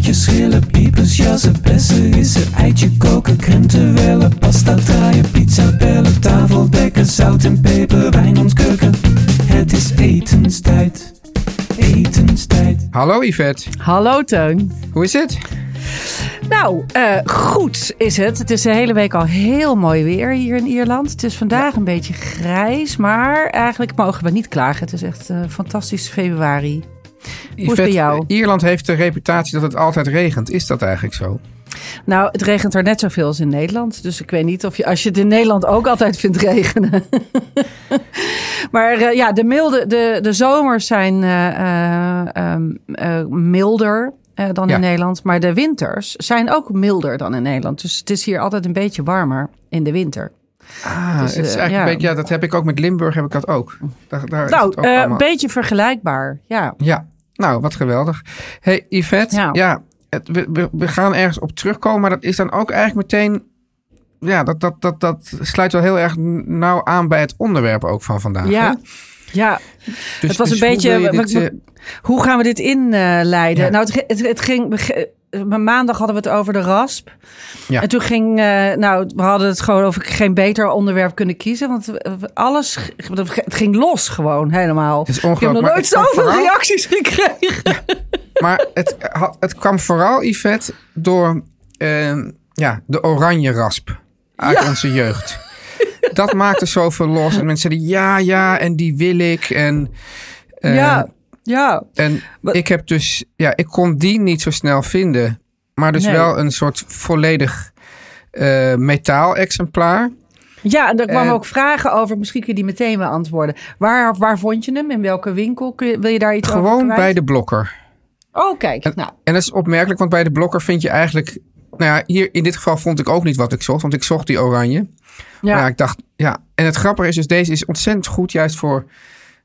Spuitjes, schillen, piepers, jassen, bessen, rissen, eitje koken, krenten wellen, pasta draaien, pizza bellen, tafel dekken, zout en peper, wijn ontkurken. Het is etenstijd, etenstijd. Hallo Yvette, Hallo Teun. hoe is het? Nou, eh, goed is het. Het is de hele week al heel mooi weer hier in Ierland. Het is vandaag een beetje grijs, maar eigenlijk mogen we niet klagen. Het is echt eh, fantastisch februari. Hoe is het bij jou? Ierland heeft de reputatie dat het altijd regent. Is dat eigenlijk zo? Nou, het regent er net zoveel als in Nederland. Dus ik weet niet of je, als je het in Nederland ook altijd vindt regenen. maar eh, ja, de, milde, de, de zomers zijn eh, eh, ehm, eh, milder dan Ja. in Nederland. Maar de winters zijn ook milder dan in Nederland. Dus het is hier altijd een beetje warmer in de winter. Ah, Dus, het is eh, eigenlijk ja. een beetje, ja, dat heb ik ook met Limburg, heb ik dat ook. Daar, daar is nou, het ook eh, een beetje vergelijkbaar. Ja. Ja, nou, wat geweldig. hey, Yvette, ja, Ja. het, we, we, we gaan ergens op terugkomen, maar dat is dan ook eigenlijk meteen... Ja, dat, dat, dat, dat sluit wel heel erg nauw aan bij het onderwerp ook van vandaag. hè? Ja. Ja, Dus, het was dus een hoe beetje. dit, eh, hoe gaan we dit inleiden? Ja. Nou, het, het, het ging. Eh, maandag hadden we het over de rasp. Ja. En toen ging. eh, nou, we hadden het gewoon over geen beter onderwerp kunnen kiezen. Want we- alles. Het ging los gewoon helemaal. Het is Ik heb nog nooit zoveel vooral- reacties gekregen. Maar het, het kwam vooral, Yvette, door eh, ja, de oranje rasp uit onze jeugd. Dat maakte zoveel los. En mensen zeiden, ja, ja, en die wil ik. En, eh, ja, ja. en ik heb dus, ja, ik kon die niet zo snel vinden. Maar dus Nee. wel een soort volledig eh metaal-exemplaar. Ja, en er kwamen ook vragen over. Misschien kun je die meteen beantwoorden. Waar, waar vond je hem? In welke winkel? Kun je, wil je daar iets over Gewoon bij de blokker. Oh, kijk. En, nou, en dat is opmerkelijk, want bij de blokker vind je eigenlijk... Nou ja, hier in dit geval vond ik ook niet wat ik zocht, want ik zocht die oranje. ja. Maar ja, ik dacht, ja. En het grappige is dus, deze is ontzettend goed juist voor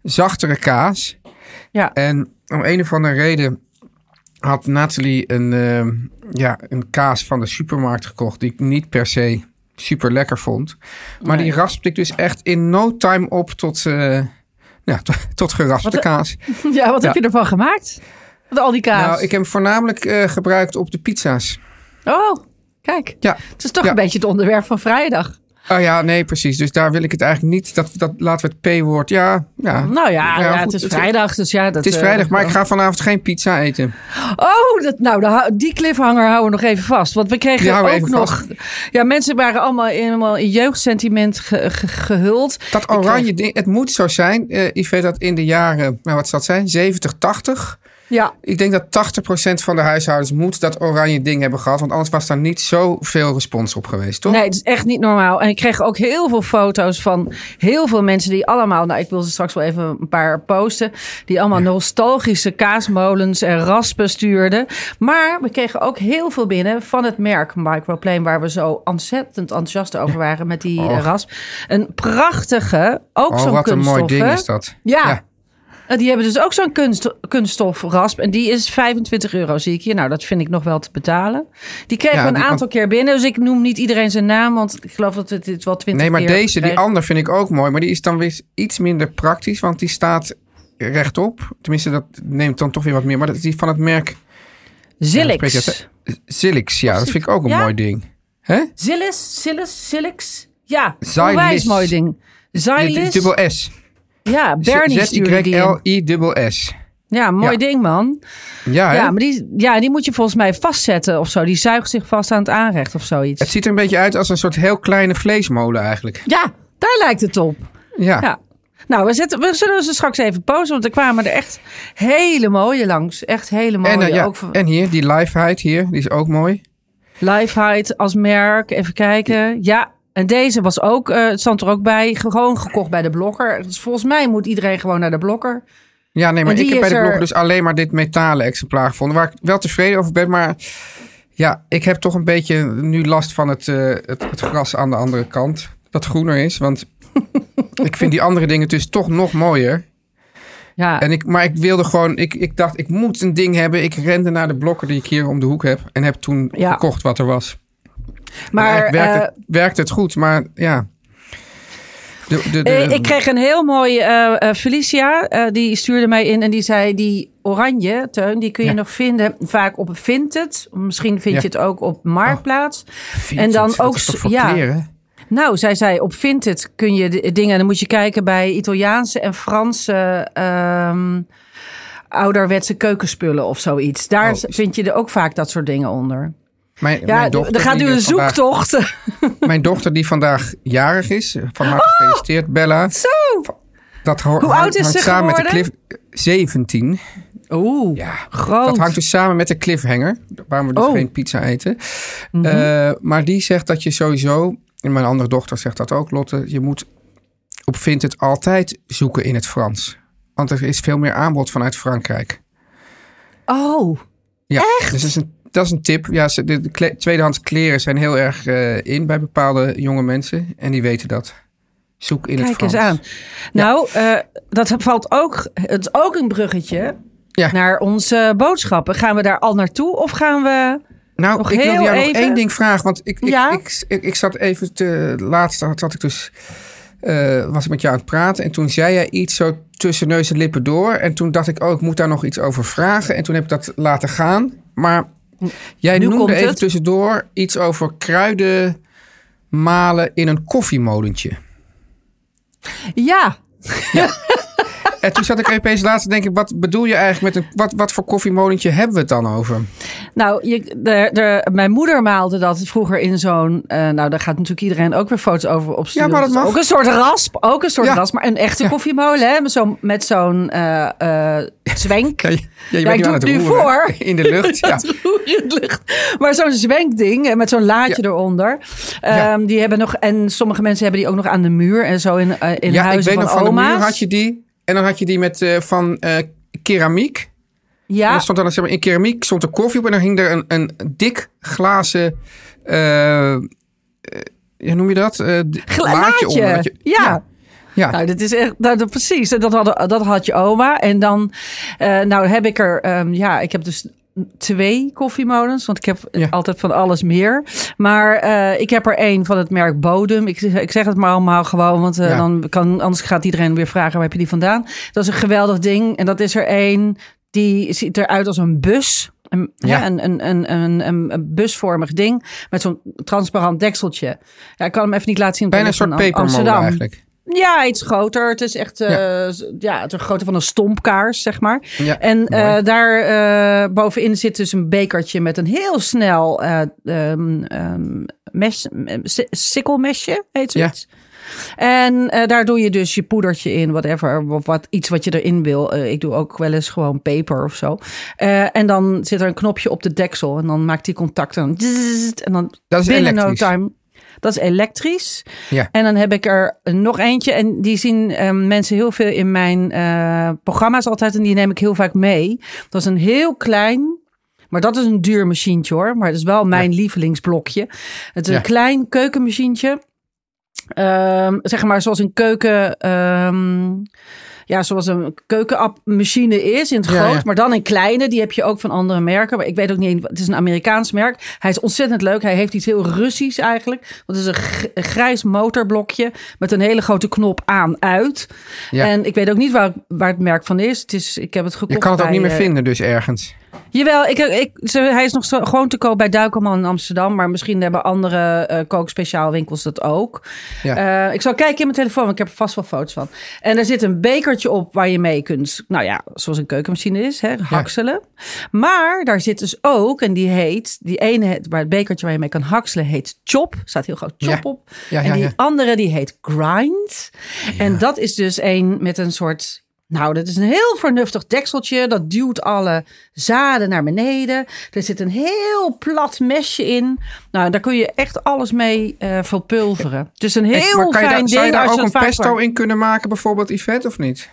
zachtere kaas. Ja. En om een of andere reden had Nathalie een, ehm, ja, een kaas van de supermarkt gekocht... die ik niet per se super lekker vond. Maar Nee. die raspte ik dus echt in no time op tot, eh, ja, tot, geraspte Wat- kaas. Ja, wat heb je ervan gemaakt? Met al die kaas. Nou, ik heb hem voornamelijk eh, gebruikt op de pizza's. Oh, kijk. Ja. Het is toch Ja. een beetje het onderwerp van vrijdag. Oh ja, nee, precies. Dus daar wil ik het eigenlijk niet. Dat, dat laten we het P-woord. Ja, ja. Nou ja, het is vrijdag, dus ja. Dat, Het is eh, vrijdag, maar ik ga vanavond geen pizza eten. Oh, dat, nou, die cliffhanger houden we nog even vast. Want we kregen ook nog... Ja, mensen waren allemaal helemaal in jeugdsentiment ge- ge- gehuld. Dat oranje ding, het moet zo zijn. eh Yvette, dat in de jaren, nou wat zal het zijn, 70, 80. Ja, Ik denk dat 80% van de huishoudens moet dat oranje ding hebben gehad. Want anders was daar niet zoveel respons op geweest, toch? nee, het is echt niet normaal. En ik kreeg ook heel veel foto's van heel veel mensen die allemaal... Nou, ik wil ze straks wel even een paar posten. Die allemaal nostalgische kaasmolens en raspen stuurden. Maar we kregen ook heel veel binnen van het merk Microplane... waar we zo ontzettend enthousiast over waren met die rasp. Een prachtige, ook oh, zo'n wat een mooi ding is dat. Ja. Die hebben dus ook zo'n kunst, kunststofrasp. En die is 25 euro, zie ik hier. Nou, dat vind ik nog wel te betalen. Die kregen Ja, we een aantal keer binnen. Dus ik noem niet iedereen zijn naam. Want ik geloof dat het dit wel 20 Nee, maar keer deze, die ander vind ik ook mooi. Maar die is dan weer iets minder praktisch. Want die staat rechtop. Tenminste, dat neemt dan toch weer wat meer. Maar dat is die van het merk Zilix. Ja, Zilix. Ja, dat vind ik ook een Ja? mooi ding. Hè? Zilis, Zilis, Zilix. Ja, onwijs mooi ding. Zylis. dubbel S. Ja, Bernie stuurde die in. Z-Y-L-I-S-S. Ja, mooi Ja. ding, man. Ja, hè? Ja, maar die, ja, die moet je volgens mij vastzetten of zo. Die zuigt zich vast aan het aanrecht of zoiets. Het ziet er een beetje uit als een soort heel kleine vleesmolen eigenlijk. Ja, daar lijkt het op. Ja. Ja. Nou, we, zetten, we zullen ze straks even posten, want er kwamen er echt hele mooie langs. Echt hele mooie. En, eh, ja, ook en hier, die Lifeheid hier, die is ook mooi. Lifeheid als merk. Even kijken. Ja, en deze was ook, eh, het stond er ook bij, gewoon gekocht bij de blokker. Dus volgens mij moet iedereen gewoon naar de blokker. Ja, nee, maar ik heb bij de er- blogger dus alleen maar dit metalen exemplaar gevonden. Waar ik wel tevreden over ben. Maar ja, ik heb toch een beetje nu last van het, eh, het, het gras aan de andere kant. Dat groener is. Want ik vind die andere dingen dus toch nog mooier. Ja, En ik, maar ik wilde gewoon, ik, ik dacht, ik moet een ding hebben. Ik rende naar de blokker die ik hier om de hoek heb. En heb toen Ja. gekocht wat er was. Maar Maar werkte, eh, het, werkte het goed. Maar ja. De, de, de, Eh, ik kreeg een heel mooi eh, Felicia. die stuurde mij in en die zei: Die oranje, Teun, die kun je Ja. nog vinden vaak op Vinted. Misschien vind Ja. je het ook op Marktplaats. Vinted, en dan ook ja. kleren? Nou, zij zei: Op Vinted kun je de dingen. Dan moet je kijken bij Italiaanse en Franse. ehm, ouderwetse keukenspullen of zoiets. Daar Oh, is- vind je er ook vaak dat soort dingen onder. Mijn, Ja, mijn dochter, er gaat nu een vandaag- zoektocht. Mijn dochter die vandaag jarig is. Van harte gefeliciteerd, Bella. Oh, Zo! Dat ho- Hoe hangt- oud is hangt ze samen met de geworden? cliff 17. Oeh, Ja, groot. dat hangt dus samen met de cliffhanger. Waarom we dus Oh. geen pizza eten. Mhm. Eh, maar die zegt dat je sowieso... En mijn andere dochter zegt dat ook, Lotte. Je moet op Vinted altijd zoeken in het Frans. Want er is veel meer aanbod vanuit Frankrijk. Oh, Ja, Dus dat is een, dat is een tip. Ja, ze- de, de kle- tweedehands kleren zijn heel erg eh, in bij bepaalde jonge mensen. En die weten dat. Zoek in het Kijk eens aan. Nou, eh, dat valt ook. Het is ook een bruggetje Ja. naar onze boodschappen. Gaan we daar al naartoe of gaan we. Nou, Nog ik wilde jou nog één ding vragen. Want ik, ik, Ja? ik, ik, ik zat even te... Laatst zat ik dus... eh, was ik met jou aan het praten. En toen zei jij iets zo tussen neus en lippen door. En toen dacht ik, oh, ik moet daar nog iets over vragen. En toen heb ik dat laten gaan. Maar jij Nu noemde even het. tussendoor iets over kruiden malen in een koffiemolentje. Ja, En toen zat ik opeens laatst te denken, wat bedoel je eigenlijk met een... Wat, wat voor koffiemolentje hebben we het dan over? nou, je, de, de, mijn moeder maalde dat vroeger in zo'n. eh, nou, daar gaat natuurlijk iedereen ook weer foto's over opsturen. Ja, maar dat mag. Ook een soort rasp. Ook een soort Ja. rasp. Maar een echte Ja. koffiemolen, hè? Met zo'n met zo'n eh, eh, zwenk. Ja, je, ik doe het nu roeren, voor. In de lucht, ja. in de lucht. Maar zo'n zwenkding met zo'n laadje eronder. Ehm, die hebben nog, en sommige mensen hebben die ook nog aan de muur en zo in, in ja, ik weet van nog van de muur had je die. En dan had je die met eh, van eh, keramiek. En Ja, stond dan zeg maar, in keramiek stond er koffie op en dan hing er een, een dik glazen. hoe noem je dat? Eh, d- Gla- laadje laadje. onder. dat je- Ja. ja. Ja. Nou, dat is echt, nou, dat, precies. Dat, had, dat had je oma. En dan, nou heb ik er, ehm, ja, ik heb dus twee koffiemolens, want ik heb Ja. altijd van alles meer. Maar eh, ik heb er één van het merk Bodem. Ik, zeg- ik zeg het maar allemaal gewoon, want eh, Ja. dan kan, anders gaat iedereen weer vragen, waar heb je die vandaan? Dat is een geweldig ding. En dat is er één, die ziet eruit als een bus. Een, Ja. ja, een, een, een, een, busvormig ding met zo'n transparant dekseltje. Ja, ik kan hem even niet laten zien. Bijna een soort pepermolen eigenlijk. Ja, iets groter. Het is echt eh, ja. het is grootte van een stompkaars, zeg maar. Ja, En mooi. daar eh, bovenin zit dus een bekertje met een heel snel eh ehm, ehm, mes, si- sikkelmesje, heet Ja. zoiets. En daar doe je dus je poedertje in, whatever, of wat, iets wat je erin wil. Ik doe ook wel eens gewoon peper of zo. En dan zit er een knopje op de deksel en dan maakt die contact en, dan- en dan Dat is binnen no elektrisch. time. Dat is elektrisch. Ja. En dan heb ik er nog eentje. En die zien ehm, mensen heel veel in mijn eh, programma's altijd. En die neem ik heel vaak mee. Dat is een heel klein. Maar dat is een duur machientje hoor. Maar het is wel mijn lievelingsblokje. Het is Ja. een klein keukenmachientje. Ehm, zeg maar zoals een keuken. ehm, ja, zoals een keukenmachine is in het groot. ja. Maar dan in kleine. Die heb je ook van andere merken. Maar ik weet ook niet. Het is een Amerikaans merk. Hij is ontzettend leuk. Hij heeft iets heel Russisch eigenlijk. Dat is een, grijs motorblokje. Met een hele grote knop aan-uit. Ja. En ik weet ook niet waar, waar het merk van is. Het is ik heb het gekocht Je kan het ook bij, niet meer eh, vinden dus ergens. Jawel, ik, ik, ze- hij is nog zo, gewoon te koop bij Duikelman in Amsterdam. Maar misschien hebben andere eh kookspeciaalwinkels dat ook. Ja. Eh, ik zal kijken in mijn telefoon, want ik heb er vast wel foto's van. En er zit een bekertje op waar je mee kunt, nou ja, zoals een keukenmachine is, hè, hakselen. Maar daar zit dus ook, en die heet, die ene, waar het bekertje waar je mee kan hakselen, heet Chop. Staat heel groot Chop Ja. op. En die andere, die heet Grind. En dat is dus een met een soort... Nou, dat is een heel vernuftig dekseltje. Dat duwt alle zaden naar beneden. Er zit een heel plat mesje in. Nou, daar kun je echt alles mee eh verpulveren. Het is een heel maar kan je fijn daar, zou je daar ook je een het pesto in kunnen maken, bijvoorbeeld Yvette, of niet?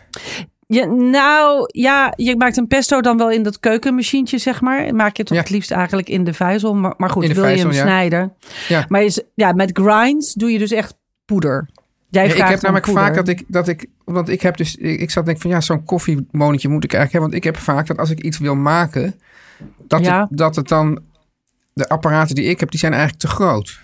Ja, nou, ja, je maakt een pesto dan wel in dat keukenmachientje, zeg maar. Maak je toch Ja. het liefst eigenlijk in de vijzel. Maar, maar goed, wil vijzel, je hem ja. snijden. Ja. Maar is, ja, met grinds doe je dus echt poeder. Jij Ja, ik vraagt heb namelijk poeder. vaak dat ik, dat ik, want ik heb dus, ik, ik zat denk van ja, zo'n koffiemonetje moet ik eigenlijk hebben. Want ik heb vaak dat als ik iets wil maken, dat, Ja. het, dat het dan, de apparaten die ik heb, die zijn eigenlijk te groot.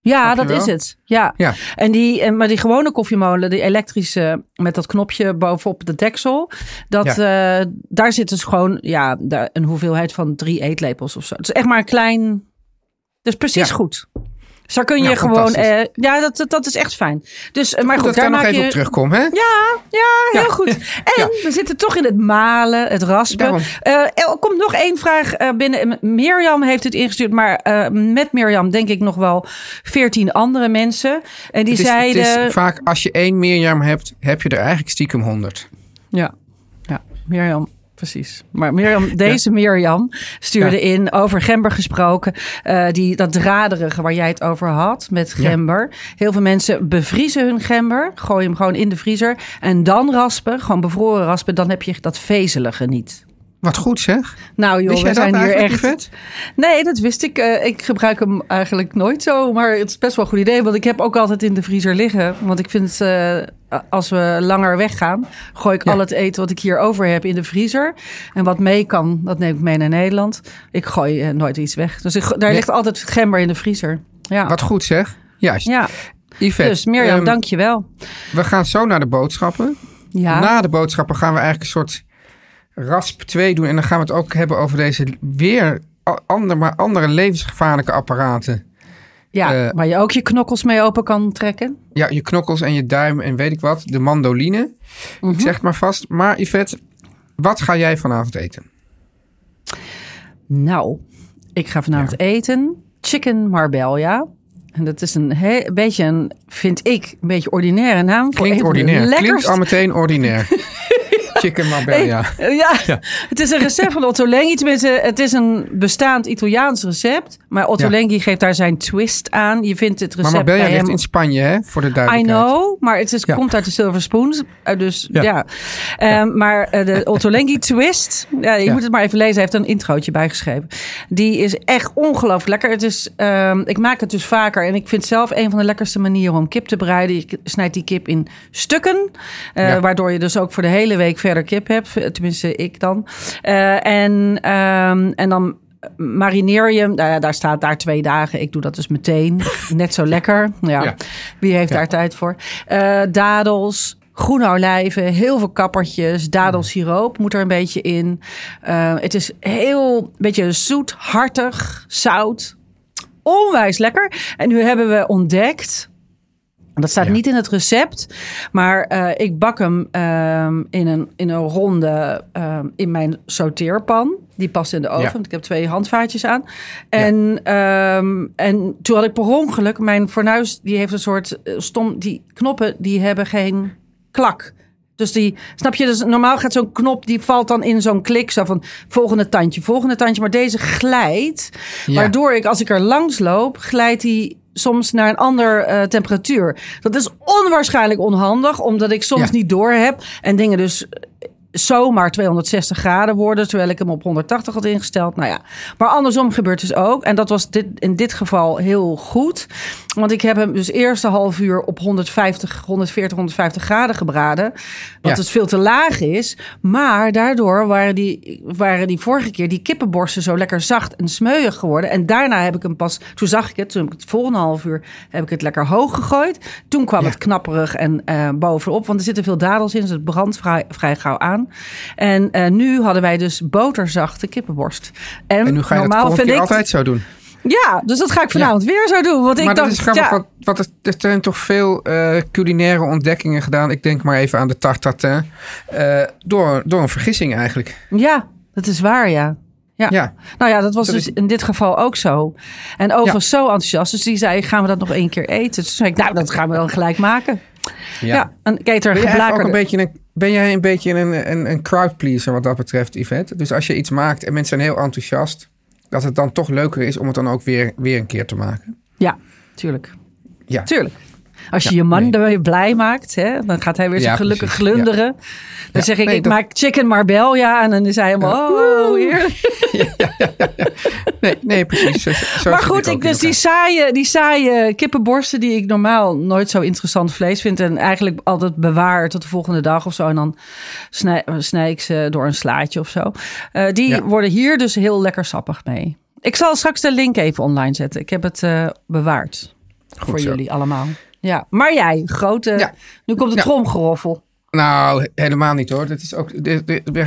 Ja, dat wel? is het. Ja. Ja. En die, en- maar die gewone koffiemolen, die elektrische met dat knopje bovenop de deksel, dat, eh, daar zit dus gewoon ja, daar, een hoeveelheid van drie eetlepels of zo. Het is echt maar een klein. Dus precies Ja. goed. Dus daar kun je Nou, gewoon. eh, ja, dat, dat, dat is echt fijn. Dus, eh, maar goed, dat daar nog even op terugkom, hè? Ja, ja, heel Ja. goed. En Ja. we zitten toch in het malen, het raspen. Eh, er komt nog één vraag binnen. Mirjam heeft het ingestuurd, maar met Mirjam denk ik nog wel veertien andere mensen. En die Het is, het zeiden... is vaak, als je één Mirjam hebt, heb je er eigenlijk stiekem honderd. Ja, ja, Mirjam. Precies. Maar Mirjam, deze Mirjam stuurde Ja. in over gember gesproken. eh, die, dat draderige waar jij het over had met Ja. gember. Heel veel mensen bevriezen hun gember. Gooien hem gewoon in de vriezer. En dan raspen, gewoon bevroren raspen. Dan heb je dat vezelige niet. Wat goed zeg. Nou joh, we zijn hier echt... Yvette? Nee, dat wist ik. Eh, ik gebruik hem eigenlijk nooit zo. Maar het is best wel een goed idee. Want ik heb ook altijd in de vriezer liggen. Want ik vind het, eh, als we langer weggaan... gooi ik Ja. al het eten wat ik hier over heb in de vriezer. En wat mee kan, dat neem ik mee naar Nederland. Ik gooi eh, nooit iets weg. Dus ik, daar Nee. ligt altijd gember in de vriezer. Ja, Wat goed zeg. Juist. ja. Yvette, dus Mirjam, ehm, dank je wel. we gaan zo naar de boodschappen. Ja. Na de boodschappen gaan we eigenlijk een soort rasp 2 doen. En dan gaan we het ook hebben over deze weer andere, maar andere levensgevaarlijke apparaten. ja, eh, waar je ook je knokkels mee open kan trekken. Ja, je knokkels en je duim en weet ik wat. De mandoline. Mhm. Ik zeg het maar vast. Maar Yvette, wat ga jij vanavond eten? Nou, ik ga vanavond eten chicken marbella. En dat is een he- beetje een, vind ik, een beetje ordinaire naam. Klinkt ordinair. Klinkt al meteen ordinair. Chicken marbella. Eh, Ja, het is een recept van Otto Lengi. Tenminste, het is een bestaand Italiaans recept. Maar Otto Ja. Lengi geeft daar zijn twist aan. Je vindt het Maar recept marbella bij ligt hem... in Spanje, hè? Voor de I duidelijkheid. know, maar het is, Ja. komt uit de Silver Spoons. eh, Dus ja. Ehm, maar eh, de Otto Lengi twist, ja, je moet het maar even lezen. Hij heeft een introotje bijgeschreven. Die is echt ongelooflijk lekker. Het is, ehm, ik maak het dus vaker. En ik vind zelf een van de lekkerste manieren om kip te bereiden. Je snijdt die kip in stukken. eh. Waardoor je dus ook voor de hele week verder kip hebt. Tenminste, ik dan. Eh, en, ehm, en dan marineer je hem. Nou ja, daar staat daar twee dagen. Ik doe dat dus meteen. Net zo lekker. Ja. Ja. Wie heeft Ja. daar tijd voor? Eh, dadels, groene olijven, heel veel kappertjes, dadelsiroop moet er een beetje in. Eh, het is heel een beetje zoet, hartig, zout. Onwijs lekker. En nu hebben we ontdekt. Dat staat Ja. niet in het recept, maar eh, ik bak hem ehm, in, een, in een ronde ehm, in mijn sauteerpan. Die past in de oven, Ja. want ik heb twee handvaatjes aan. En, ehm, en toen had ik per ongeluk, mijn fornuis die heeft een soort eh, stom, die knoppen die hebben geen klak. Dus die, snap je, dus normaal gaat zo'n knop, die valt dan in zo'n klik, zo van volgende tandje, volgende tandje. Maar deze glijdt, waardoor ik, als ik er langs loop, glijdt die soms naar een ander eh, temperatuur. Dat is onwaarschijnlijk onhandig, omdat ik soms Ja. niet door heb en dingen dus zomaar 260 graden worden, terwijl ik hem op 180 had ingesteld. Nou ja, maar andersom gebeurt dus ook. En dat was dit, in dit geval heel goed. Want ik heb hem dus eerst een half uur op 150, 140, 150 graden gebraden. Wat Ja. dus veel te laag is. Maar daardoor waren die, waren die vorige keer die kippenborsten zo lekker zacht en smeuig geworden. En daarna heb ik hem pas, toen zag ik het, toen heb ik het volgende half uur, heb ik het lekker hoog gegooid. Toen kwam Ja. het knapperig en eh, bovenop, want er zitten veel dadels in, dus het brandt vrij, vrij gauw aan. En eh, nu hadden wij dus boterzachte kippenborst. En, En nu ga je normaal vind ik... altijd zo doen. Ja, dus dat ga ik vanavond weer zo doen. Want ik maar dacht, dat is grappig, ja, want, want er, er zijn toch veel eh, culinaire ontdekkingen gedaan. Ik denk maar even aan de tarte tatin. eh, door, door een vergissing eigenlijk. ja, dat is waar, ja. Ja. Ja. Nou ja, dat was Dat dus is- in dit geval ook zo. En Ja. was zo enthousiast. Dus die zei, gaan we dat nog één keer eten? Dus zei ik, nou, dat gaan we dan gelijk maken. Ja, een keter Ben jij eigenlijk ook een geblakerde. beetje een, ben jij een beetje een, een, een crowd pleaser wat dat betreft, Yvette? Dus als je iets maakt en mensen zijn heel enthousiast, dat het dan toch leuker is om het dan ook weer, weer een keer te maken. Ja, tuurlijk. Ja. Tuurlijk. Als je Ja, je man nee. ermee blij maakt, hè, dan gaat hij weer zo Ja, gelukkig precies. glunderen. Dan Ja, zeg ik, nee, ik dat- maak chicken marbella. En dan is hij helemaal, oh, heerlijk. Nee, nee precies. Zo, zo Maar goed, ik, dus die saaie, die saaie kippenborsten die ik normaal nooit zo interessant vlees vind. En eigenlijk altijd bewaar tot de volgende dag of zo. En dan snij, snij ik ze door een slaatje of zo. Eh, die Ja. worden hier dus heel lekker sappig mee. Ik zal straks de link even online zetten. Ik heb het eh, bewaard voor zo. jullie allemaal. Ja, maar jij, grote. Ja. Nu komt Ja. tromgeroffel. Nou, helemaal niet hoor. Dat is ook,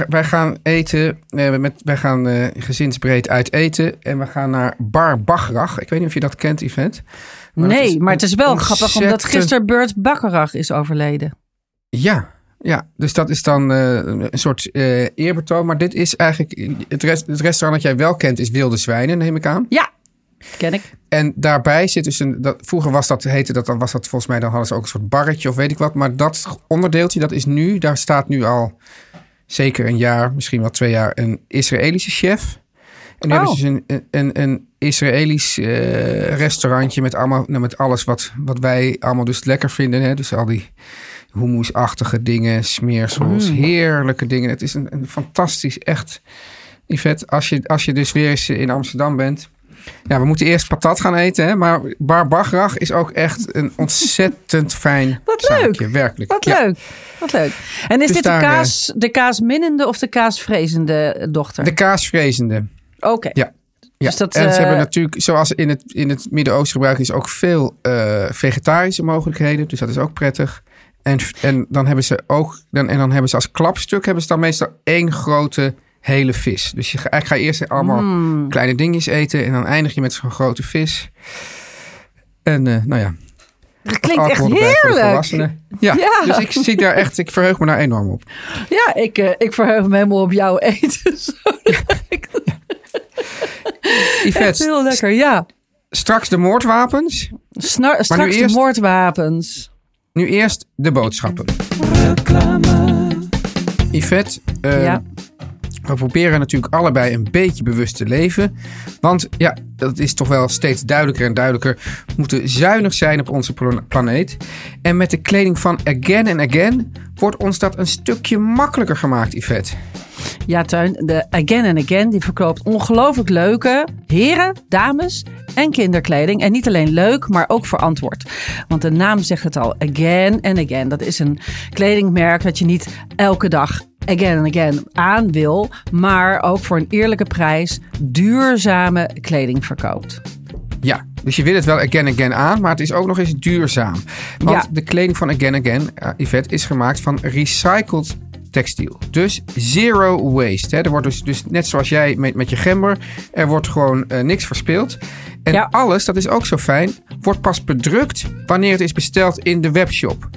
wij- gaan eten, eh, met, wij gaan eh, gezinsbreed uit eten. En we gaan naar Bar Bachrach. Ik weet niet of je dat kent. Maar dat nee, maar het is wel grappig omdat gisteren Bert Bakkerach is overleden. Ja, ja, dus dat is dan eh, een soort eh, eerbetoon. Maar dit is eigenlijk... Het, rest, het restaurant dat jij wel kent is Wilde Zwijnen, neem ik aan. Ja, ken ik. En daarbij zit dus een... Dat, vroeger was dat, heette dat, dan was dat volgens mij... Dan hadden ze ook een soort barretje of weet ik wat. Maar dat onderdeeltje, dat is nu... Daar staat nu al zeker een jaar, misschien wel twee jaar... een Israëlische chef. En nu Oh. hebben ze dus een, een, een Israëlisch eh, restaurantje... met, allemaal, nou, met alles wat, wat wij allemaal dus lekker vinden. Hè? Dus al die hummusachtige dingen, smeersels, heerlijke dingen. Het is een, een fantastisch, echt... Yvette, als je, als je dus weer eens in Amsterdam bent... Ja, we moeten eerst patat gaan eten, hè? maar Bar Bachrach is ook echt een ontzettend fijn Wat leuk. werkelijk. Wat Ja, leuk. Wat leuk. En is Dus dit de, kaas, de kaasminnende of de kaasvrezende dochter? De kaasvrezende. Oké. Ja. Ja. Dus dat, en ze eh, hebben natuurlijk, zoals in het, in het Midden-Oosten gebruiken, is ook veel eh, vegetarische mogelijkheden. Dus dat is ook prettig. En, en dan hebben ze ook, dan, en dan hebben ze als klapstuk, hebben ze dan meestal één grote hele vis. Dus je ga, eigenlijk ga eerst allemaal Hmm. kleine dingetjes eten en dan eindig je met zo'n grote vis. En eh, nou ja, Dat klinkt echt heerlijk. Ja, Ja. dus ik zie daar echt, ik verheug me daar enorm op. Ja, ik, eh, ik verheug me helemaal op jouw eten. Ik- Yvette, heel lekker, ja. straks de moordwapens. Straks eerst- de moordwapens. Nu eerst de boodschappen. Yvette, eh, Ja. We proberen natuurlijk allebei een beetje bewust te leven. Want ja, dat is toch wel steeds duidelijker en duidelijker. We moeten zuinig zijn op onze pla- planeet. En met de kleding van Again and Again wordt ons dat een stukje makkelijker gemaakt, Yvette. Ja, Tuin, de Again and Again die verkoopt ongelooflijk leuke heren, dames en kinderkleding. En niet alleen leuk, maar ook verantwoord. Want de naam zegt het al, Again and Again. Dat is een kledingmerk dat je niet elke dag Again and Again aan wil, maar ook voor een eerlijke prijs duurzame kleding verkoopt. Ja, dus je wil het wel again again aan, maar het is ook nog eens duurzaam. Want Ja. de kleding van again again, eh, Yvette, is gemaakt van recycled textiel. Dus zero waste. Hè. Er wordt dus, dus net zoals jij met, met je gember, er wordt gewoon eh, niks verspild. En Ja. alles, dat is ook zo fijn, wordt pas bedrukt wanneer het is besteld in de webshop.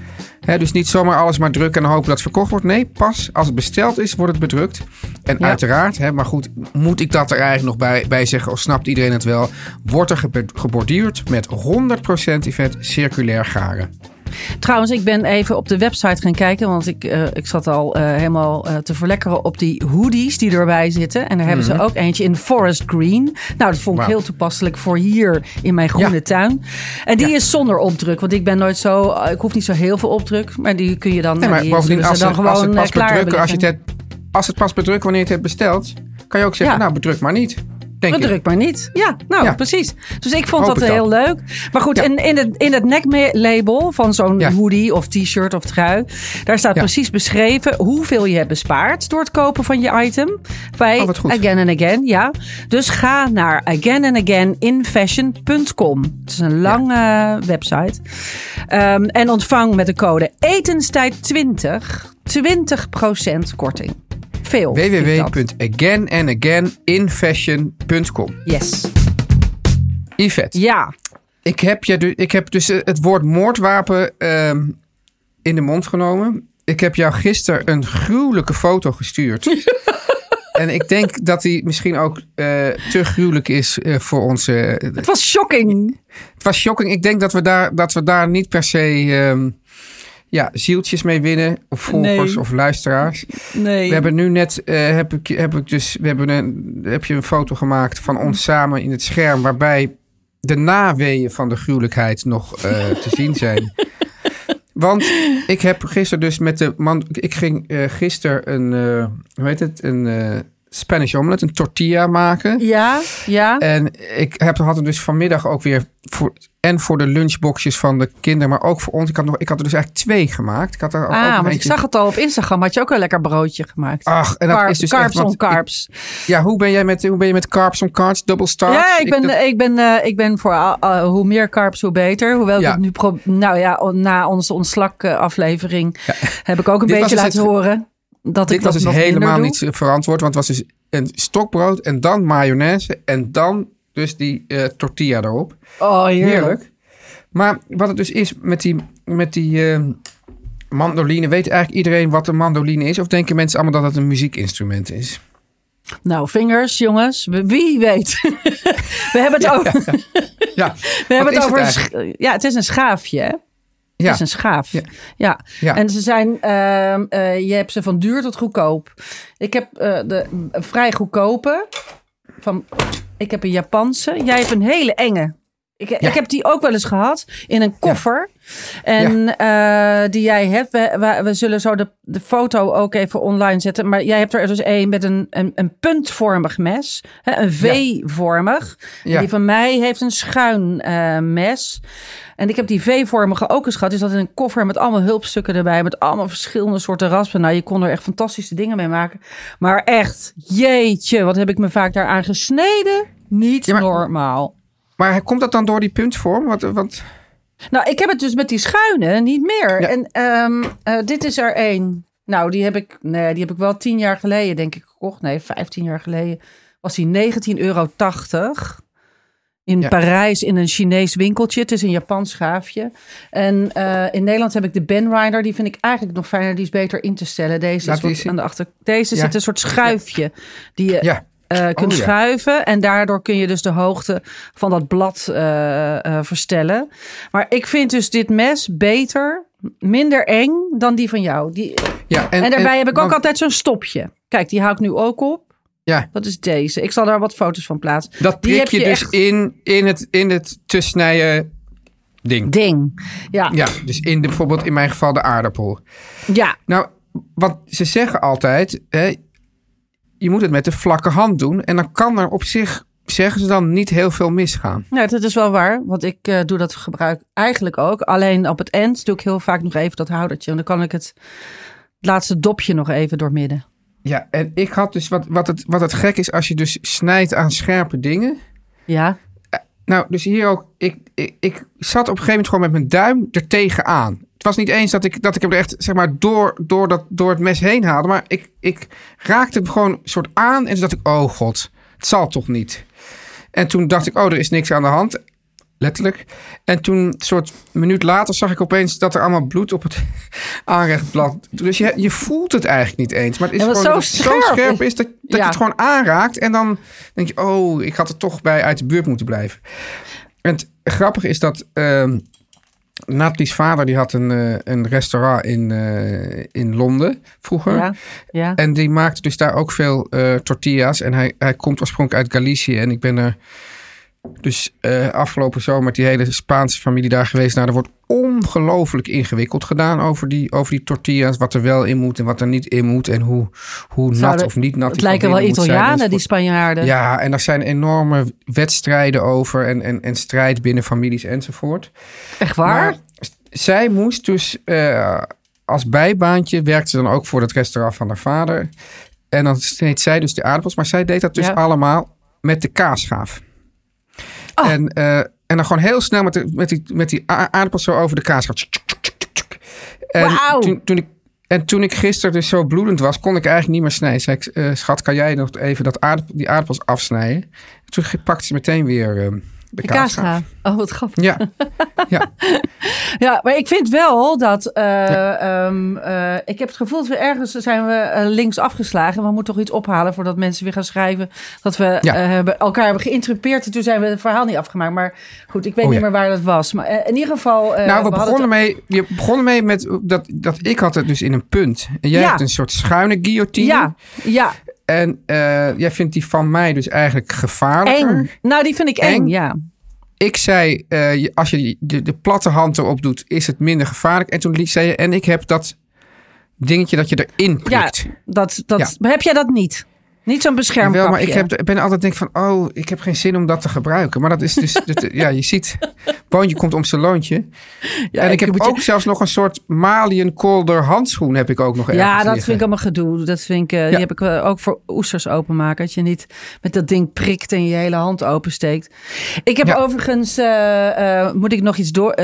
Dus niet zomaar alles maar drukken en hopen dat het verkocht wordt. Nee, pas als het besteld is, wordt het bedrukt. En Ja. uiteraard, maar goed, moet ik dat er eigenlijk nog bij, bij zeggen, of snapt iedereen het wel, wordt er geborduurd met 100% Yvette circulair garen. Trouwens, ik ben even op de website gaan kijken. Want ik, eh, ik zat al eh, helemaal eh, te verlekkeren op die hoodies die erbij zitten. En daar hebben ze ook eentje in forest green. Nou, dat vond ik Mhm. Heel toepasselijk voor hier in mijn groene Ja. tuin. En die Ja. is zonder opdruk. Want ik ben nooit zo... Ik hoef niet zo heel veel opdruk. Maar die kun je dan... Nee, maar die bovendien, zullen als, het, dan als gewoon het pas bedrukken, als, je het als het pas bedrukt wanneer je het hebt besteld, kan je ook zeggen, Ja. nou bedruk maar niet. Denk ik. Druk maar niet. Ja, nou Ja. precies. Dus ik vond Hoop dat heel leuk. Maar goed, Ja. in, in het, in het neklabel van zo'n Ja. hoodie of t-shirt of trui... daar staat precies beschreven hoeveel je hebt bespaard... door het kopen van je item bij Oh. Again and Again. Ja. Dus ga naar againandagainfashion.com. Het is een lange website. Ehm, en ontvang met de code etenstijd20 20% korting. Veel. www.againandagaininfashion.com Yes. Yvette, Ja. ik heb, je, ik heb dus eh, het woord moordwapen ehm, in de mond genomen. Ik heb jou gisteren een gruwelijke foto gestuurd. en ik denk dat die misschien ook eh, te gruwelijk is eh, voor onze... Het was shocking. Het was shocking. Ik denk dat we daar, dat we daar niet per se ehm, ja, zieltjes mee winnen. Of volgers Nee. of luisteraars. Nee. We hebben nu net, eh, heb, ik, heb ik dus, we hebben een, heb je een foto gemaakt van ons samen in het scherm. Waarbij de naweeën van de gruwelijkheid nog eh, te zien zijn. Want ik heb gisteren dus met de man. Ik ging eh gisteren een, hoe heet het? Een Spanish omelet, een tortilla maken. Ja, ja. En ik heb, had er dus vanmiddag ook weer voor, en voor de lunchboxjes van de kinderen, maar ook voor ons. Ik had, nog, ik had er dus eigenlijk twee gemaakt. Ik had er ook ah, want ik zag het al op Instagram. Had je ook een lekker broodje gemaakt. Ach, en dat Car- is dus carbs echt, on ik- ja, hoe ben jij met, hoe ben je met carbs on carbs, double starch? ja, ik ben, dat- ik ben, eh, ik ben voor ah, hoe meer carbs, hoe beter. Hoewel Ja. ik nu... Pro nou ja, na onze ontslak-aflevering heb ik ook een Dit beetje dus laten het- horen dat dit ik was dat dus helemaal niet verantwoord, want het was dus een stokbrood en dan mayonaise en dan dus die eh, tortilla erop. Oh, heerlijk. Heerlijk. Maar wat het dus is met die, met die eh, mandoline, weet eigenlijk iedereen wat een mandoline is? Of denken mensen allemaal dat het een muziekinstrument is? Nou, vingers, jongens. Wie weet. we hebben het over... Ja, We hebben het over ja, het is een schaafje. Hè? Ja. Het is een schaaf. Ja. Ja. Ja. En ze zijn, eh, je hebt ze van duur tot goedkoop. Ik heb eh, de vrij goedkope. Van, ik heb een Japanse. Jij hebt een hele enge. Ik, ik heb die ook wel eens gehad in een koffer. En eh, die jij hebt. We, we, we zullen zo de, de foto ook even online zetten. Maar jij hebt er dus een met een, een, een puntvormig mes. Hè, een V-vormig. Ja. Die van mij heeft een schuin eh, mes. En ik heb die V-vormige ook eens gehad. Die zat in een koffer met allemaal hulpstukken erbij. Met allemaal verschillende soorten raspen. Nou, je kon er echt fantastische dingen mee maken. Maar echt, jeetje, wat heb ik me vaak daaraan gesneden? Niet Ja, maar- normaal. Maar komt dat dan door die puntvorm? Wat, wat, Nou, ik heb het dus met die schuine niet meer. Ja. En ehm, eh, dit is er één. Nou, die heb ik, nee, die heb ik wel tien jaar geleden, denk ik, gekocht. Nee, vijftien jaar geleden was die 19,80 euro. In Ja. Parijs in een Chinees winkeltje. Het is een Japans schaafje. En eh, in Nederland heb ik de Ben Rider. Die vind ik eigenlijk nog fijner. Die is beter in te stellen. Deze Laat is wat aan de achter. Deze Ja. zit een soort schuifje. Die je ja. kunt Oh, ja. schuiven. En daardoor kun je dus de hoogte van dat blad eh, eh, verstellen. Maar ik vind dus dit mes beter, minder eng dan die van jou. Die, ja en, daarbij heb ik ook altijd zo'n stopje. Kijk, die hou ik nu ook op. Ja, Dat is deze. Ik zal daar wat foto's van plaatsen. dat prik je, je dus echt- in, in, het, in het te snijden ding. Ding. Ja, ja. Ja, dus in de, bijvoorbeeld in mijn geval de aardappel. Nou, want ze zeggen altijd, hè, je moet het met de vlakke hand doen. En dan kan er op zich, zeggen ze dan, niet heel veel misgaan. Ja, dat is wel waar. Want ik eh, doe dat gebruik eigenlijk ook. Alleen op het eind doe ik heel vaak nog even dat houdertje. En dan kan ik het, het laatste dopje nog even doormidden. Ja, en ik had dus, wat, wat, het, wat het gek is, als je dus snijdt aan scherpe dingen. Ja, Nou, dus hier ook, ik, ik, ik zat op een gegeven moment gewoon met mijn duim er tegenaan. Het was niet eens dat ik, dat ik hem er echt, zeg maar, door, door, dat, door het mes heen haalde. Maar ik, ik raakte hem gewoon een soort aan. En toen dacht ik, oh god, het zal toch niet. En toen dacht ik, oh, er is niks aan de hand. Letterlijk. En toen, een soort minuut later, zag ik opeens dat er allemaal bloed op het aanrechtblad. Dus je, je voelt het eigenlijk niet eens. Maar het is gewoon zo dat het scherp. zo scherp is dat, dat Ja. je het gewoon aanraakt. En dan denk je, oh, ik had er toch bij uit de buurt moeten blijven. En het grappige is dat ehm Natalie's vader die had een, eh, een restaurant in, eh, in Londen vroeger. ja, ja. En die maakte dus daar ook veel eh, tortillas. En hij, hij komt oorspronkelijk uit Galicië. En ik ben er dus eh, afgelopen zomer met die hele Spaanse familie daar geweest. Nou, er wordt ongelooflijk ingewikkeld gedaan over die, over die tortillas. Wat er wel in moet en wat er niet in moet. En hoe, hoe nat Zouden- of niet nat Het lijken wel zijn Italianen, die. Spanjaarden. Ja, en er zijn enorme wedstrijden over en, en, en strijd binnen families enzovoort. Echt waar? Maar zij moest dus eh, als bijbaantje, werkte ze dan ook voor het restaurant van haar vader. En dan sneed zij dus de aardappels, maar zij deed dat dus Ja. allemaal met de kaasschaaf. Oh. En, eh, en dan gewoon heel snel met, de, met, die, met die a- aardappels zo over de tsk. En Wauw. toen, toen ik, en toen ik gisteren dus zo bloedend was, kon ik eigenlijk niet meer snijden. Zei ik, eh, schat, kan jij nog even dat aardappel, die aardappels afsnijden? Toen pakte ze meteen weer eh, de, De. Oh, wat grappig. Ja, ja. Ja, maar ik vind wel dat. eh, ehm, eh, ik heb het gevoel dat we ergens zijn we eh, links afgeslagen. We moeten toch iets ophalen voordat mensen weer gaan schrijven. Dat we Ja. hebben, elkaar hebben geïnterrupeerd. En toen zijn we het verhaal niet afgemaakt. Maar goed, ik weet Oh, niet meer waar dat was. Maar in ieder geval. Nou, we, begonnen mee, we begonnen mee met dat, dat ik had het dus in een punt. En jij hebt een soort schuine guillotine. Ja, ja, En eh, jij vindt die van mij dus eigenlijk gevaarlijker. eng. Nou, die vind ik eng, Eng? ja. Ik zei, eh, als je de, de platte hand erop doet, is het minder gevaarlijk. En toen zei je, en ik heb dat dingetje dat je erin Ja, prikt. dat, dat, heb jij dat niet? Niet zo'n beschermkapje? Wel, maar ik heb, ik ben altijd denk van, oh, ik heb geen zin om dat te gebruiken. Maar dat is dus, dat- ja, je ziet, boontje komt om zijn loontje. Ja, en ik, heb je- ook zelfs nog een soort Malian Colder handschoen heb ik ook nog Ja, dat liggen. vind ik allemaal gedoe. Dat vind ik, eh, Die heb ik eh, ook voor oesters openmaken. Dat je niet met dat ding prikt en je hele hand opensteekt. Ik heb Ja. overigens, eh, moet ik nog iets door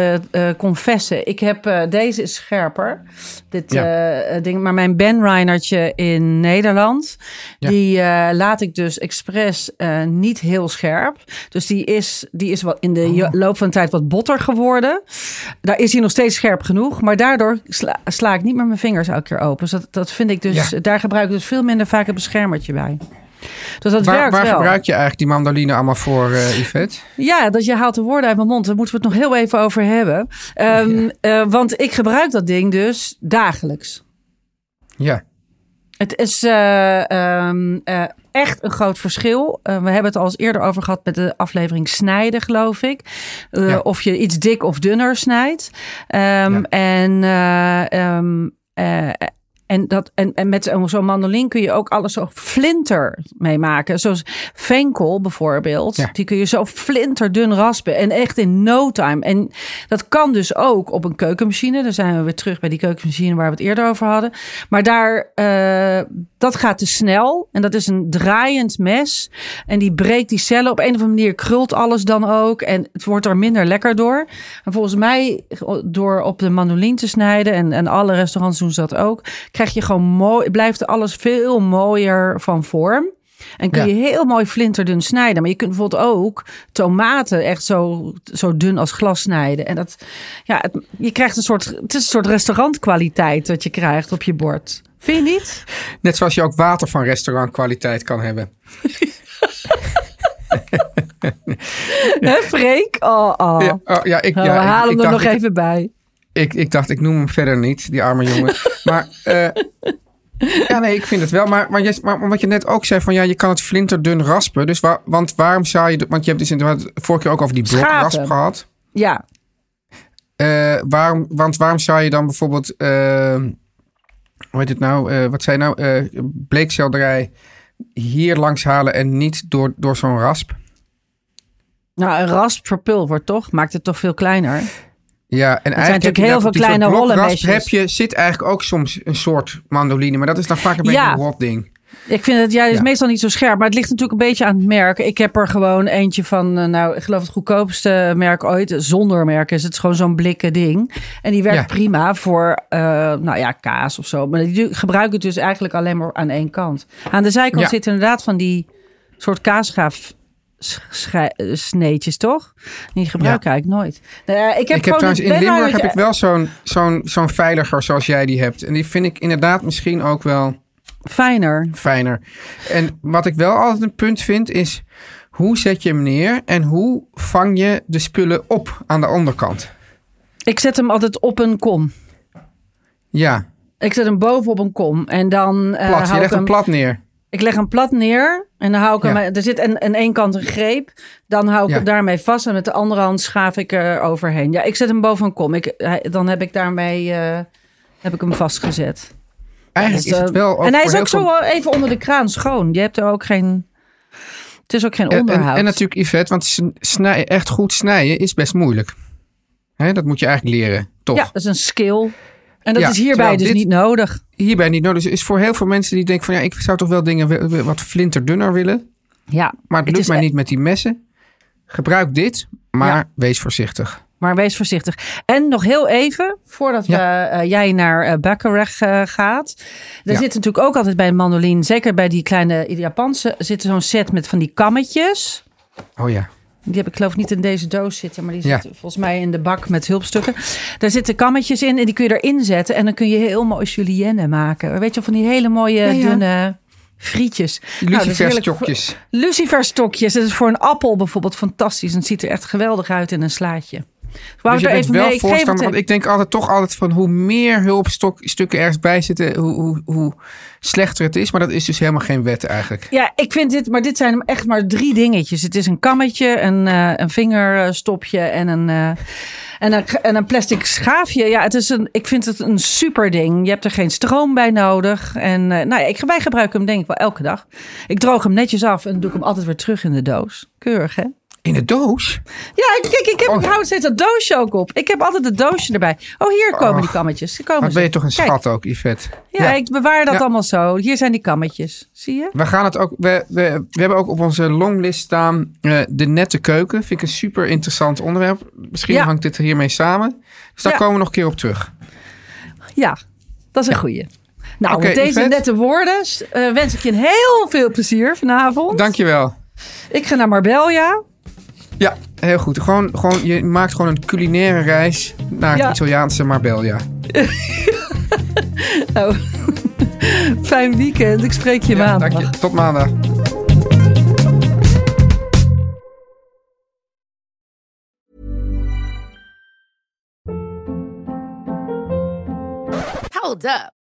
confessen. Ik heb, deze is scherper. Dit Ja. ding, maar mijn Ben Reinertje in Nederland, Ja. Die eh, laat ik dus expres eh, niet heel scherp. Dus die is, die is wat in de Oh. loop van de tijd wat botter geworden. Daar is hij nog steeds scherp genoeg. Maar daardoor sla, sla ik niet meer mijn vingers elke keer open. Dus dat, dat vind ik dus. Ja. Daar gebruik ik dus veel minder vaak een beschermertje bij. Dus dat Waar, werkt waar wel. gebruik je eigenlijk die mandoline allemaal voor, eh Yvette? Ja, dat je haalt de woorden uit mijn mond. Daar moeten we het nog heel even over hebben. Ehm, eh, want ik gebruik dat ding dus dagelijks. Ja, Het is eh, ehm, eh, echt een groot verschil. Eh, we hebben het al eens eerder over gehad met de aflevering snijden, geloof ik. Ja. Of je iets dik of dunner snijdt. Ehm, Ja. En eh, En, dat, en, en met zo'n mandolin kun je ook alles zo flinter mee maken. Zoals venkel bijvoorbeeld. Ja. Die kun je zo flinterdun raspen. En echt in no time. En dat kan dus ook op een keukenmachine. Dan zijn we weer terug bij die keukenmachine waar we het eerder over hadden. Maar daar, eh, dat gaat te snel. En dat is een draaiend mes. En die breekt die cellen. Op een of andere manier krult alles dan ook. En het wordt er minder lekker door. En volgens mij, door op de mandolin te snijden. En, en alle restaurants doen ze dat ook. Krijg je gewoon mooi, blijft alles veel mooier van vorm. En kun Ja. je heel mooi flinterdun snijden. Maar je kunt bijvoorbeeld ook tomaten echt zo, zo dun als glas snijden. En dat, ja, het, je krijgt een soort, het is een soort restaurantkwaliteit dat je krijgt op je bord. Vind je niet? Net zoals je ook water van restaurantkwaliteit kan hebben. Hè, Freek? Oh, oh. Ja, oh, ja, ik, Nou, ja, we halen ik hem er nog ik- even bij. Ik, ik dacht, ik noem hem verder niet, die arme jongen. maar, eh, ja, nee, ik vind het wel. Maar, maar, je, maar wat je net ook zei, van ja, je kan het flinterdun raspen. Dus waar, want waarom zou je, want je hebt dus inderdaad vorige keer ook over die blokrasp gehad. Ja, Eh, waarom, want waarom zou je dan bijvoorbeeld, eh, hoe heet het nou, eh, wat zei je nou, bleekselderij hier langs halen en niet door, door zo'n rasp? nou een rasp verpulvert toch? Maakt het toch veel kleiner? Ja, en eigenlijk natuurlijk heb je heel veel kleine rollenmesjes. je, zit eigenlijk ook soms een soort mandoline, maar dat is dan vaak een beetje Ja. een rot ding. Ik vind het, ja, het is Ja. meestal niet zo scherp, maar het ligt natuurlijk een beetje aan het merk. Ik heb er gewoon eentje van, eh, nou, ik geloof het goedkoopste merk ooit, zonder merk is het gewoon zo'n blikken ding. En die werkt Ja. prima voor, eh, nou ja, kaas of zo. Maar die gebruik het dus eigenlijk alleen maar aan één kant. Aan de zijkant zitten inderdaad van die soort kaasgaaf sneetjes, toch? Die gebruik ik eigenlijk nooit. Nou ja, ik heb, Ik heb trouwens in Limburg heb ik wel zo'n zo'n zo'n veiliger zoals jij die hebt. En die vind ik inderdaad misschien ook wel Fijner. fijner. En wat ik wel altijd een punt vind is... hoe zet je hem neer en hoe vang je de spullen op aan de onderkant? Ik zet hem altijd op een kom. Ja, Ik zet hem boven op een kom en dan eh plat. hou Je ik legt hem plat neer. Ik leg hem plat neer en dan hou ik Ja. hem... Er zit aan aan één kant een greep. Dan hou ik Ja. het daarmee vast en met de andere hand schaaf ik er overheen. Ja, ik zet hem boven een kom. Ik, dan heb ik daarmee eh, heb ik hem vastgezet. Eigenlijk Dus, is het eh, wel... en hij is ook zo even onder de kraan schoon. Je hebt er ook geen... Het is ook geen En, en, onderhoud. en natuurlijk Yvette, want snij, echt goed snijden is best moeilijk. Hè, dat moet je eigenlijk leren, toch? Ja, dat is een skill. En dat Ja, is hierbij dus niet nodig. Hierbij niet nodig. Dus is voor heel veel mensen die denken van... ja, ik zou toch wel dingen wat flinterdunner willen. Ja, Maar het Het lukt mij e- niet met die messen. Gebruik dit, maar Ja. wees voorzichtig. maar wees voorzichtig. En nog heel even, voordat we, eh, jij naar eh, gaat. Er Ja. zit natuurlijk ook altijd bij een mandoline, zeker bij die kleine Japanse, zit zo'n set met van die kammetjes. Oh ja. Die heb ik geloof ik niet in deze doos zitten, maar die Ja. zit volgens mij in de bak met hulpstukken. Daar zitten kammetjes in en die kun je erin zetten. En dan kun je heel mooi julienne maken. Weet je, van die hele mooie ja. dunne frietjes. Nou, Luciferstokjes. Luciferstokjes. Dat is voor een appel bijvoorbeeld fantastisch. En het ziet er echt geweldig uit in een slaatje. Wou Dus je ik bent even wel mee- ik voorstander, want even- ik denk altijd toch altijd van hoe meer hulpstukken ergens bij zitten, hoe, hoe, hoe slechter het is. Maar dat is dus helemaal geen wet eigenlijk. Ja, ik vind dit, maar dit zijn echt maar drie dingetjes. Het is een kammetje, een, eh, een vingerstopje en een, eh, en, een, en een plastic schaafje. Ja, het is een, ik vind het een super ding. Je hebt er geen stroom bij nodig. En eh, nou ja, ik, wij gebruiken hem denk ik wel elke dag. Ik droog hem netjes af en doe ik hem altijd weer terug in de doos. Keurig, hè? In de doos? Ja, kijk, ik, heb, Oh. ik hou steeds dat doosje ook op. Ik heb altijd het doosje erbij. Oh, hier komen Oh. die kammetjes. Die komen Wat ben je ze. toch een Kijk, schat ook, Yvette. Ja, ik bewaar dat Ja. allemaal zo. Hier zijn die kammetjes. Zie je? We gaan het ook. We, we, we hebben ook op onze longlist staan eh, de nette keuken. Vind ik een super interessant onderwerp. Misschien Ja. hangt dit hiermee samen. Dus daar komen we nog een keer op terug. Ja, dat is een goeie. Nou, met deze Yvette. nette woorden eh, wens ik je heel veel plezier vanavond. Dankjewel. Ik ga naar Marbella. Ja, heel goed. Gewoon, gewoon, je maakt gewoon een culinaire reis naar het Ja. Italiaanse Marbella. Nou, fijn weekend. Ik spreek je Ja, maandag. dank je. Tot maandag. Hold up.